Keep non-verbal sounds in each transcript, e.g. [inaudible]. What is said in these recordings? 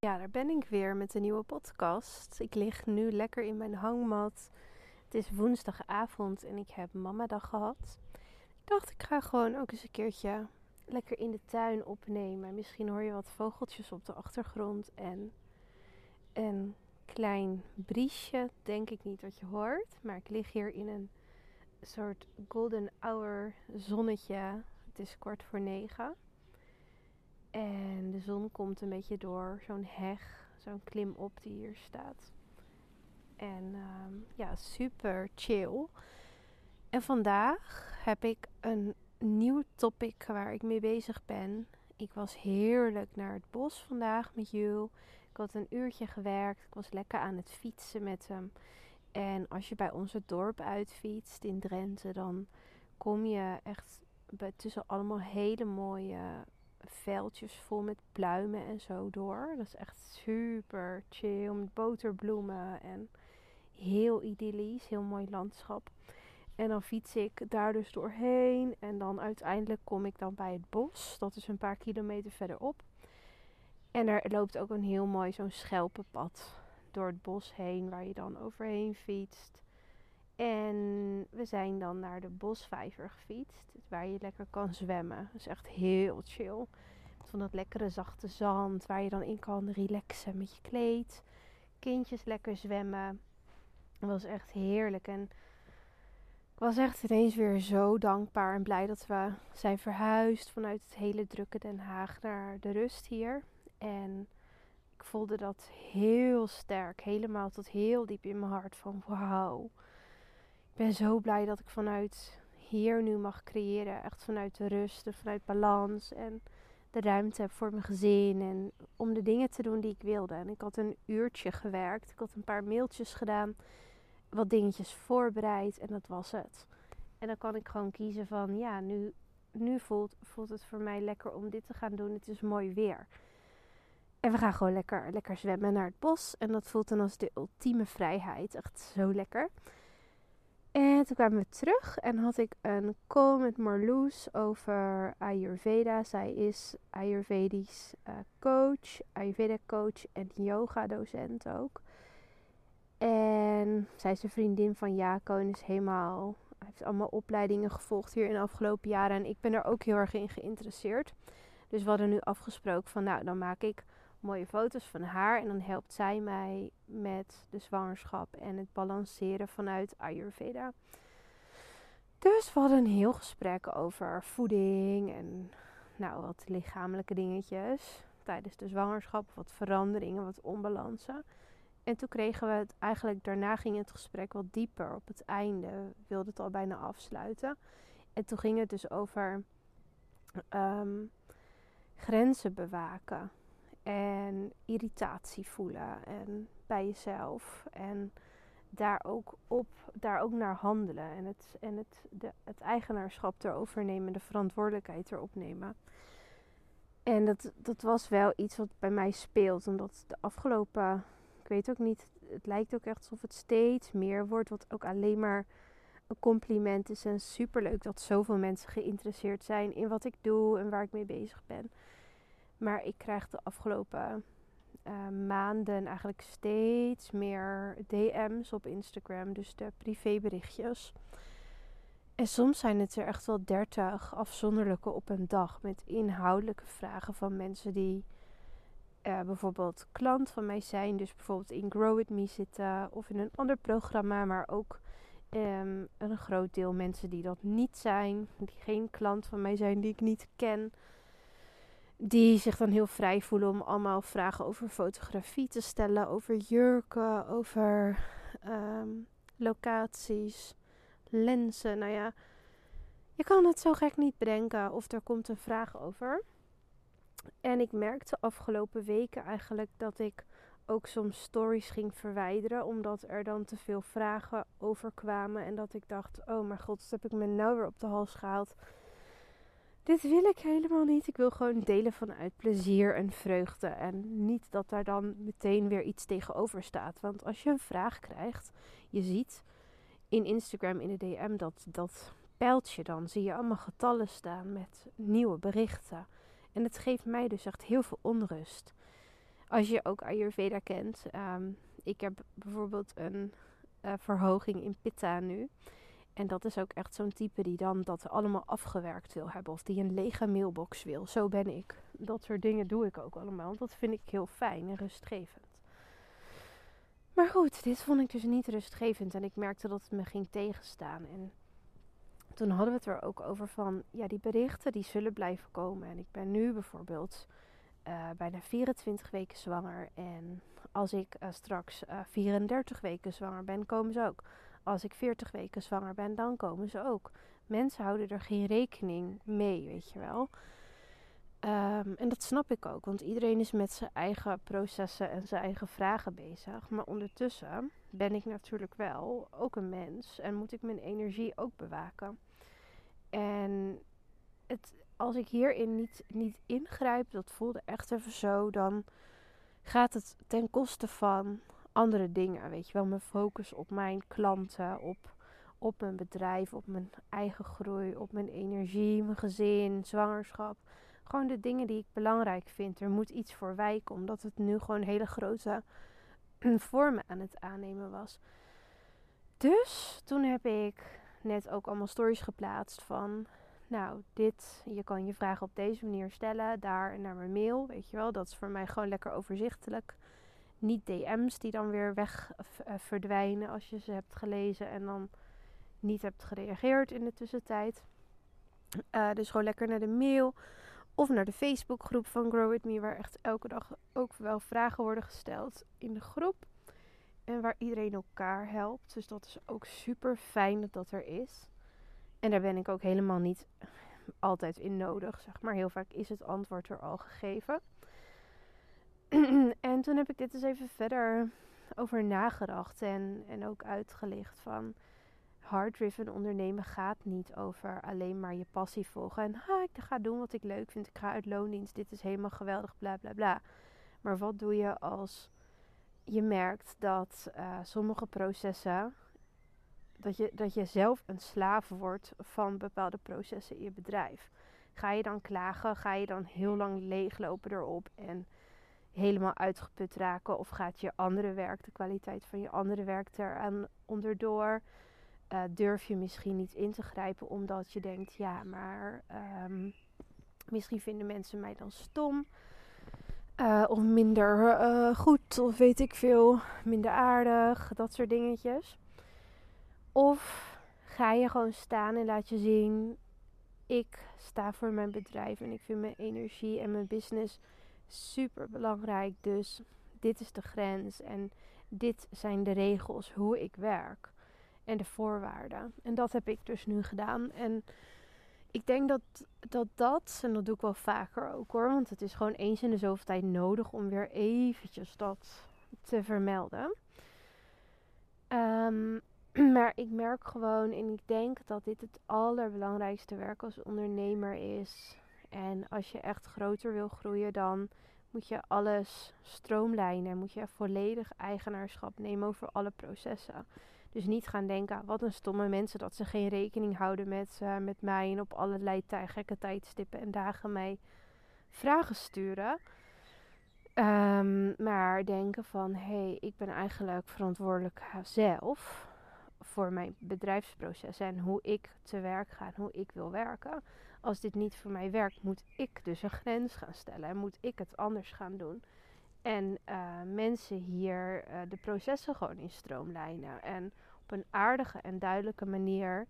Ja, daar ben ik weer met een nieuwe podcast. Ik lig nu lekker in mijn hangmat. Het is woensdagavond en ik heb mamadag gehad. Ik dacht, ik ga gewoon ook eens een keertje lekker in de tuin opnemen. Misschien hoor je wat vogeltjes op de achtergrond en een klein briesje. Denk ik niet wat je hoort, maar ik lig hier in een soort golden hour zonnetje. Het is kwart voor negen. En de zon komt een beetje door zo'n heg, zo'n klim op die hier staat. En ehm, ja, super chill. En vandaag heb ik een nieuw topic waar ik mee bezig ben. Ik was heerlijk naar het bos vandaag met Jul. Ik had een uurtje gewerkt. Ik was lekker aan het fietsen met hem. En als je bij ons het dorp uitfietst in Drenthe, dan kom je echt tussen allemaal hele mooie veldjes vol met pluimen en zo door. Dat is echt super chill met boterbloemen en heel idyllisch, heel mooi landschap. En dan fiets ik daar dus doorheen en dan uiteindelijk kom ik dan bij het bos. Dat is een paar kilometer verderop. En er loopt ook een heel mooi zo'n schelpenpad door het bos heen waar je dan overheen fietst. En we zijn dan naar de bosvijver gefietst, waar je lekker kan zwemmen. Dat is echt heel chill. Van dat lekkere zachte zand, waar je dan in kan relaxen met je kleed. Kindjes lekker zwemmen. Dat was echt heerlijk. En ik was echt ineens weer zo dankbaar en blij dat we zijn verhuisd vanuit het hele drukke Den Haag naar de rust hier. En ik voelde dat heel sterk, helemaal tot heel diep in mijn hart van wauw ben zo blij dat ik vanuit hier nu mag creëren. Echt vanuit de rust en vanuit balans. En de ruimte heb voor mijn gezin. En om de dingen te doen die ik wilde. En ik had een uurtje gewerkt. Ik had een paar mailtjes gedaan. Wat dingetjes voorbereid. En dat was het. En dan kan ik gewoon kiezen van ja, nu, nu voelt, voelt het voor mij lekker om dit te gaan doen. Het is mooi weer. En we gaan gewoon lekker, lekker zwemmen naar het bos. En dat voelt dan als de ultieme vrijheid. Echt zo lekker. En toen kwamen we terug en had ik een call met Marloes over Ayurveda. Zij is Ayurvedisch uh, coach, Ayurveda coach en yoga docent ook. En zij is een vriendin van Jaco en is helemaal, heeft allemaal opleidingen gevolgd hier in de afgelopen jaren. En ik ben er ook heel erg in geïnteresseerd. Dus we hadden nu afgesproken van nou, dan maak ik mooie foto's van haar. En dan helpt zij mij met de zwangerschap en het balanceren vanuit Ayurveda. Dus we hadden een heel gesprek over voeding en nou, wat lichamelijke dingetjes tijdens de zwangerschap. Wat veranderingen, wat onbalansen. En toen kregen we het eigenlijk, daarna ging het gesprek wat dieper. Op het einde wilde het al bijna afsluiten. En toen ging het dus over ehm, grenzen bewaken en irritatie voelen en bij jezelf en daar ook op, daar ook naar handelen en het, en het, de, het eigenaarschap erover nemen, de verantwoordelijkheid erop nemen. En dat, dat was wel iets wat bij mij speelt, omdat de afgelopen, ik weet ook niet, het lijkt ook echt alsof het steeds meer wordt, wat ook alleen maar een compliment is en superleuk dat zoveel mensen geïnteresseerd zijn in wat ik doe en waar ik mee bezig ben. Maar ik krijg de afgelopen uh, maanden eigenlijk steeds meer DM's op Instagram. Dus de privéberichtjes. En soms zijn het er echt wel dertig afzonderlijke op een dag. Met inhoudelijke vragen van mensen die uh, bijvoorbeeld klant van mij zijn. Dus bijvoorbeeld in Grow With Me zitten. Of in een ander programma. Maar ook um, een groot deel mensen die dat niet zijn. Die geen klant van mij zijn. Die ik niet ken die zich dan heel vrij voelen om allemaal vragen over fotografie te stellen, over jurken, over ehm, locaties, lenzen. Nou ja, je kan het zo gek niet bedenken of er komt een vraag over. En ik merkte afgelopen weken eigenlijk dat ik ook soms stories ging verwijderen, omdat er dan te veel vragen over kwamen. En dat ik dacht: oh mijn god, wat heb ik me nou weer op de hals gehaald? Dit wil ik helemaal niet. Ik wil gewoon delen vanuit plezier en vreugde. En niet dat daar dan meteen weer iets tegenover staat. Want als je een vraag krijgt, je ziet in Instagram in de DM dat dat pijltje dan, zie je allemaal getallen staan met nieuwe berichten. En het geeft mij dus echt heel veel onrust. Als je ook Ayurveda kent. Um, ik heb bijvoorbeeld een uh, verhoging in Pitta nu. En dat is ook echt zo'n type die dan dat allemaal afgewerkt wil hebben. Of die een lege mailbox wil. Zo ben ik. Dat soort dingen doe ik ook allemaal. Want dat vind ik heel fijn en rustgevend. Maar goed, dit vond ik dus niet rustgevend. En ik merkte dat het me ging tegenstaan. En toen hadden we het er ook over van... Ja, die berichten die zullen blijven komen. En ik ben nu bijvoorbeeld uh, bijna 24 weken zwanger. En als ik uh, straks uh, 34 weken zwanger ben, komen ze ook als ik 40 weken zwanger ben, dan komen ze ook. Mensen houden er geen rekening mee, weet je wel. Um, en dat snap ik ook, want iedereen is met zijn eigen processen en zijn eigen vragen bezig. Maar ondertussen ben ik natuurlijk wel ook een mens en moet ik mijn energie ook bewaken. En het, als ik hierin niet, niet ingrijp, dat voelde echt even zo, dan gaat het ten koste van andere dingen. Weet je wel, mijn focus op mijn klanten, op, op mijn bedrijf, op mijn eigen groei, op mijn energie, mijn gezin, zwangerschap. Gewoon de dingen die ik belangrijk vind. Er moet iets voor wijken, omdat het nu gewoon hele grote [clears throat] vormen aan het aannemen was. Dus toen heb ik net ook allemaal stories geplaatst van. Nou, dit, je kan je vragen op deze manier stellen, daar naar mijn mail, weet je wel. Dat is voor mij gewoon lekker overzichtelijk niet DM's die dan weer weg uh, verdwijnen als je ze hebt gelezen en dan niet hebt gereageerd in de tussentijd. Uh, dus gewoon lekker naar de mail of naar de Facebookgroep van Grow With Me, waar echt elke dag ook wel vragen worden gesteld in de groep. En waar iedereen elkaar helpt. Dus dat is ook super fijn dat dat er is. En daar ben ik ook helemaal niet altijd in nodig, zeg maar. Heel vaak is het antwoord er al gegeven. [clears throat] en toen heb ik dit eens even verder over nagedacht en, en ook uitgelicht van hard-driven ondernemen gaat niet over alleen maar je passie volgen en ha, ik ga doen wat ik leuk vind, ik ga uit loondienst, dit is helemaal geweldig, bla bla bla. Maar wat doe je als je merkt dat uh, sommige processen, dat je, dat je zelf een slaaf wordt van bepaalde processen in je bedrijf? Ga je dan klagen? Ga je dan heel lang leeglopen erop en helemaal uitgeput raken? Of gaat je andere werk, de kwaliteit van je andere werk eraan onderdoor? Uh, durf je misschien niet in te grijpen omdat je denkt, ja, maar um, misschien vinden mensen mij dan stom. Uh, of minder uh, goed, of weet ik veel, minder aardig, dat soort dingetjes. Of ga je gewoon staan en laat je zien, ik sta voor mijn bedrijf en ik vind mijn energie en mijn business super belangrijk. Dus dit is de grens en dit zijn de regels hoe ik werk en de voorwaarden. En dat heb ik dus nu gedaan. En ik denk dat dat, dat en dat doe ik wel vaker ook hoor, want het is gewoon eens in de zoveel tijd nodig om weer eventjes dat te vermelden. Um, [clears throat] maar ik merk gewoon en ik denk dat dit het allerbelangrijkste werk als ondernemer is. En als je echt groter wil groeien, dan moet je alles stroomlijnen. Moet je volledig eigenaarschap nemen over alle processen. Dus niet gaan denken, wat een stomme mensen dat ze geen rekening houden met, met mij en op allerlei gekke tijdstippen en dagen mij vragen sturen. Um, maar denken van, hé, hey, ik ben eigenlijk verantwoordelijk zelf voor mijn bedrijfsproces en hoe ik te werk ga en hoe ik wil werken als dit niet voor mij werkt, moet ik dus een grens gaan stellen en moet ik het anders gaan doen. En uh, mensen hier uh, de processen gewoon in stroomlijnen en op een aardige en duidelijke manier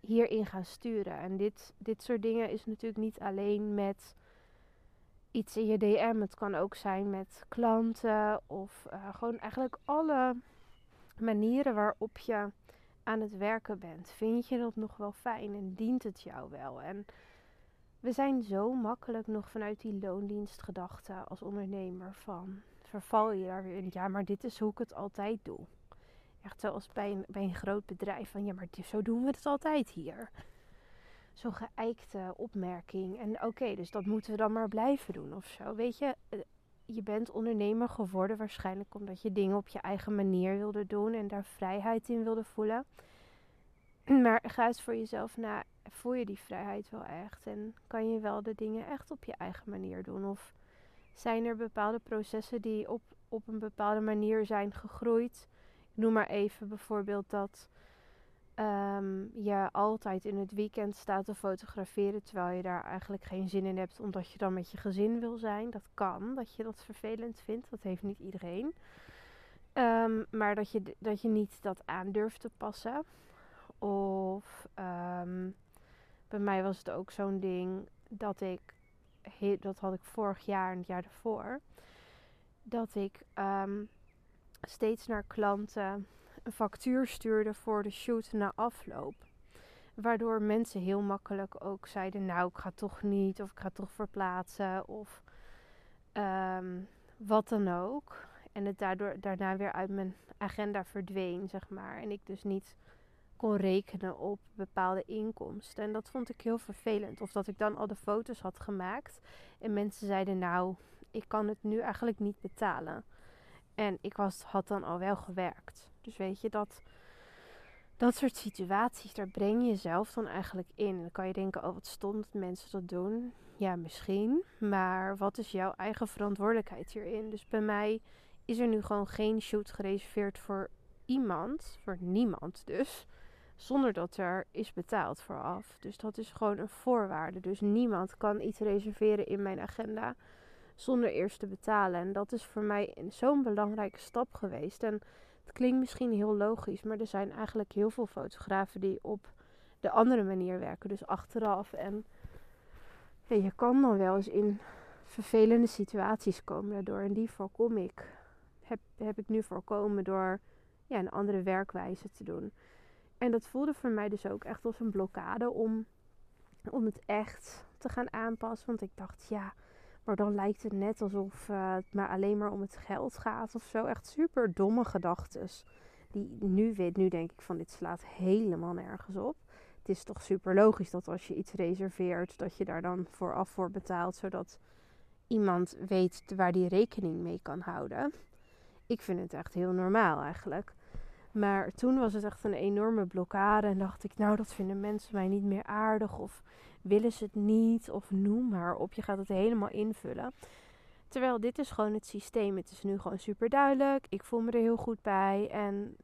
hierin gaan sturen. En dit, dit soort dingen is natuurlijk niet alleen met iets in je DM. Het kan ook zijn met klanten of uh, gewoon eigenlijk alle manieren waarop je aan het werken bent. Vind je dat nog wel fijn en dient het jou wel? En we zijn zo makkelijk nog vanuit die loondienstgedachte als ondernemer van verval je daar weer in. Ja, maar dit is hoe ik het altijd doe. Echt zoals bij een, bij een groot bedrijf van ja, maar zo doen we het altijd hier. Zo'n geëikte opmerking. En oké, dus dat moeten we dan maar blijven doen of zo. Weet je, eh, je bent ondernemer geworden waarschijnlijk omdat je dingen op je eigen manier wilde doen en daar vrijheid in wilde voelen. [clears throat] Maar ga eens voor jezelf na, voel je die vrijheid wel echt? En kan je wel de dingen echt op je eigen manier doen? Of zijn er bepaalde processen die op, op een bepaalde manier zijn gegroeid. Ik noem maar even bijvoorbeeld dat um, je altijd in het weekend staat te fotograferen terwijl je daar eigenlijk geen zin in hebt omdat je dan met je gezin wil zijn. Dat kan, dat je dat vervelend vindt. Dat heeft niet iedereen. Um, maar dat je, dat je niet dat aan durft te passen. Of um, bij mij was het ook zo'n ding dat ik, dat had ik vorig jaar en het jaar ervoor, dat ik steeds naar klanten een factuur stuurde voor de shoot na afloop. Waardoor mensen heel makkelijk ook zeiden: Nou, ik ga toch niet, of ik ga toch verplaatsen, of um, wat dan ook. En het daardoor, daarna weer uit mijn agenda verdween, zeg maar. En ik dus niet kon rekenen op bepaalde inkomsten. En dat vond ik heel vervelend. Of dat ik dan al de foto's had gemaakt en mensen zeiden: Nou, ik kan het nu eigenlijk niet betalen. En ik was, had dan al wel gewerkt. Dus weet je, dat, dat soort situaties, daar breng je jezelf dan eigenlijk in. Dan kan je denken, oh wat stond dat mensen dat doen. Ja, misschien. Maar wat is jouw eigen verantwoordelijkheid hierin? Dus bij mij is er nu gewoon geen shoot gereserveerd voor iemand. Voor niemand dus. Zonder dat er is betaald vooraf. Dus dat is gewoon een voorwaarde. Dus niemand kan iets reserveren in mijn agenda zonder eerst te betalen. En dat is voor mij zo'n belangrijke stap geweest. En het klinkt misschien heel logisch, maar er zijn eigenlijk heel veel fotografen die op de andere manier werken. Dus achteraf. En je kan dan wel eens in vervelende situaties komen daardoor. En die voorkom ik. Heb, heb ik nu voorkomen door ja, een andere werkwijze te doen. En dat voelde voor mij dus ook echt als een blokkade om, om het echt te gaan aanpassen. Want ik dacht, ja, maar dan lijkt het net alsof uh, het maar alleen maar om het geld gaat of zo. Echt super domme gedachten. Die nu weet, nu denk ik van dit slaat helemaal nergens op. Het is toch super logisch dat als je iets reserveert, dat je daar dan vooraf voor betaalt, zodat iemand weet waar die rekening mee kan houden. Ik vind het echt heel normaal eigenlijk. Maar toen was het echt een enorme blokkade en dacht ik, nou dat vinden mensen mij niet meer aardig of willen ze het niet of noem maar op. Je gaat het helemaal invullen. Terwijl dit is gewoon het systeem. Het is nu gewoon super duidelijk. Ik voel me er heel goed bij. En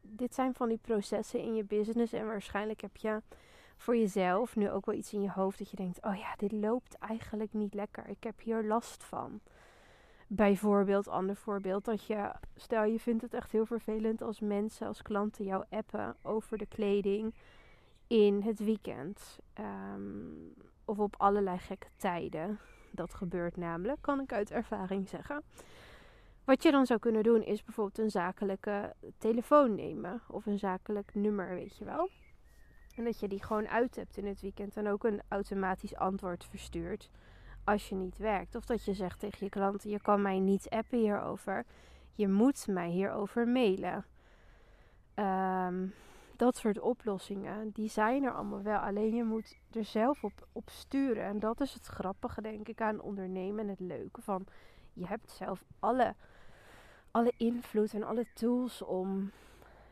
dit zijn van die processen in je business. En waarschijnlijk heb je voor jezelf nu ook wel iets in je hoofd dat je denkt: oh ja, dit loopt eigenlijk niet lekker. Ik heb hier last van. Bijvoorbeeld, ander voorbeeld, dat je, stel je vindt het echt heel vervelend als mensen, als klanten jou appen over de kleding in het weekend. Um, of op allerlei gekke tijden. Dat gebeurt namelijk, kan ik uit ervaring zeggen. Wat je dan zou kunnen doen is bijvoorbeeld een zakelijke telefoon nemen. Of een zakelijk nummer, weet je wel. En dat je die gewoon uit hebt in het weekend. En ook een automatisch antwoord verstuurt als je niet werkt. Of dat je zegt tegen je klant: Je kan mij niet appen hierover. Je moet mij hierover mailen. Um, dat soort oplossingen, die zijn er allemaal wel. Alleen je moet er zelf op, op sturen. En dat is het grappige, denk ik, aan ondernemen en het leuke van... Je hebt zelf alle, alle invloed en alle tools om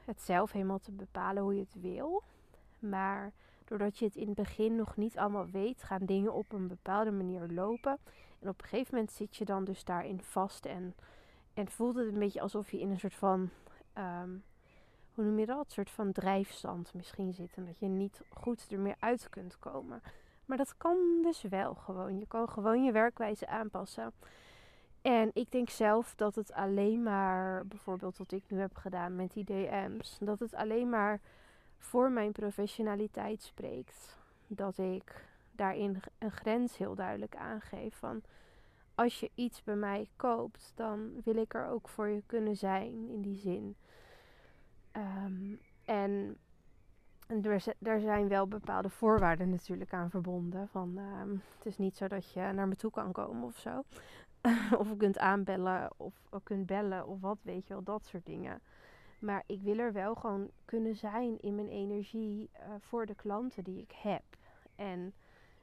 het zelf helemaal te bepalen hoe je het wil. Maar doordat je het in het begin nog niet allemaal weet, gaan dingen op een bepaalde manier lopen. En op een gegeven moment zit je dan dus daarin vast en, en voelt het een beetje alsof je in een soort van... Ehm, hoe noem je soort van drijfstand misschien zitten. Dat je niet goed er meer uit kunt komen. Maar dat kan dus wel gewoon. Je kan gewoon je werkwijze aanpassen. En ik denk zelf dat het alleen maar, bijvoorbeeld wat ik nu heb gedaan met die DM's, dat het alleen maar voor mijn professionaliteit spreekt. Dat ik daarin een grens heel duidelijk aangeef van als je iets bij mij koopt, dan wil ik er ook voor je kunnen zijn in die zin. Ehm, en er, er, zijn wel bepaalde voorwaarden natuurlijk aan verbonden. Van, ehm, het is niet zo dat je naar me toe kan komen of zo. [laughs] of kunt aanbellen of, of kunt bellen of wat weet je wel, dat soort dingen. Maar ik wil er wel gewoon kunnen zijn in mijn energie uh, voor de klanten die ik heb. En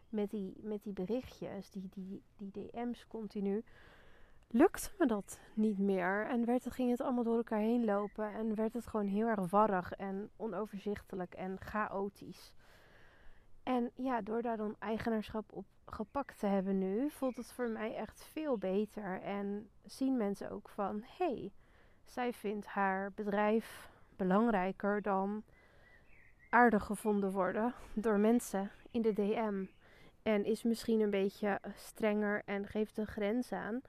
met die, met die berichtjes, die, die, die DM's continu, lukte me dat niet meer. En werd, ging het allemaal door elkaar heen lopen. En werd het gewoon heel erg warrig en onoverzichtelijk en chaotisch. En ja, door daar dan eigenaarschap op gepakt te hebben nu, voelt het voor mij echt veel beter. En zien mensen ook van, hé, hey, zij vindt haar bedrijf belangrijker dan aardig gevonden worden door mensen in de DM. En is misschien een beetje strenger en geeft een grens aan.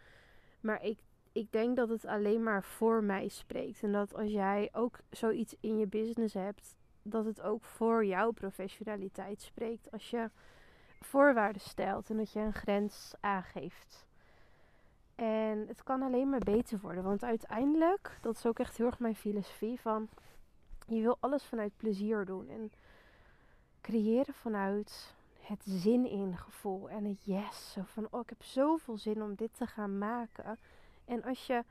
Maar ik, ik denk dat het alleen maar voor mij spreekt. En dat als jij ook zoiets in je business hebt, dat het ook voor jouw professionaliteit spreekt. Als je voorwaarden stelt en dat je een grens aangeeft. En het kan alleen maar beter worden. Want uiteindelijk, dat is ook echt heel erg mijn filosofie van je wil alles vanuit plezier doen. En creëren vanuit het zin in gevoel en het yes. Zo van, oh, ik heb zoveel zin om dit te gaan maken. En als je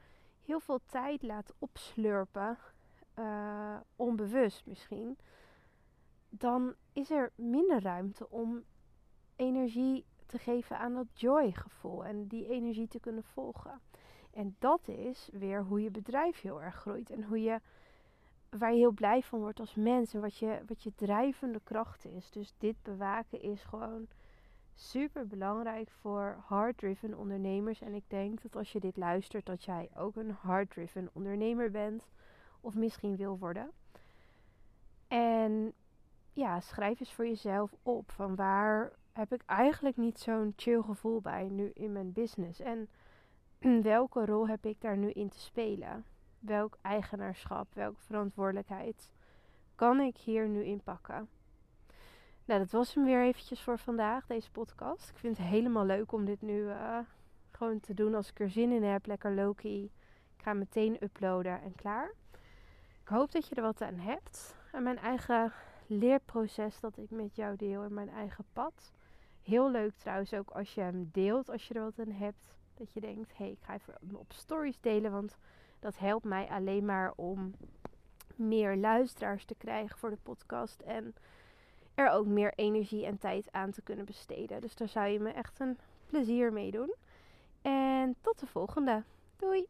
heel veel tijd laat opslurpen, uh, onbewust misschien, dan is er minder ruimte om energie te geven aan dat joy gevoel en die energie te kunnen volgen. En dat is weer hoe je bedrijf heel erg groeit en hoe je waar je heel blij van wordt als mens en wat je, wat je drijvende kracht is. Dus dit bewaken is gewoon super belangrijk voor hard-driven ondernemers. En ik denk dat als je dit luistert, dat jij ook een hard-driven ondernemer bent of misschien wil worden. En ja, schrijf eens voor jezelf op van waar heb ik eigenlijk niet zo'n chill gevoel bij nu in mijn business en [clears throat] welke rol heb ik daar nu in te spelen? Welk eigenaarschap, welke verantwoordelijkheid kan ik hier nu inpakken? Nou, dat was hem weer eventjes voor vandaag, deze podcast. Ik vind het helemaal leuk om dit nu uh, gewoon te doen als ik er zin in heb. Lekker Loki. Ik ga meteen uploaden en klaar. Ik hoop dat je er wat aan hebt. En mijn eigen leerproces dat ik met jou deel en mijn eigen pad. Heel leuk trouwens ook als je hem deelt, als je er wat aan hebt. Dat je denkt, hé, hey, ik ga even op stories delen, want dat helpt mij alleen maar om meer luisteraars te krijgen voor de podcast. En er ook meer energie en tijd aan te kunnen besteden. Dus daar zou je me echt een plezier mee doen. En tot de volgende. Doei!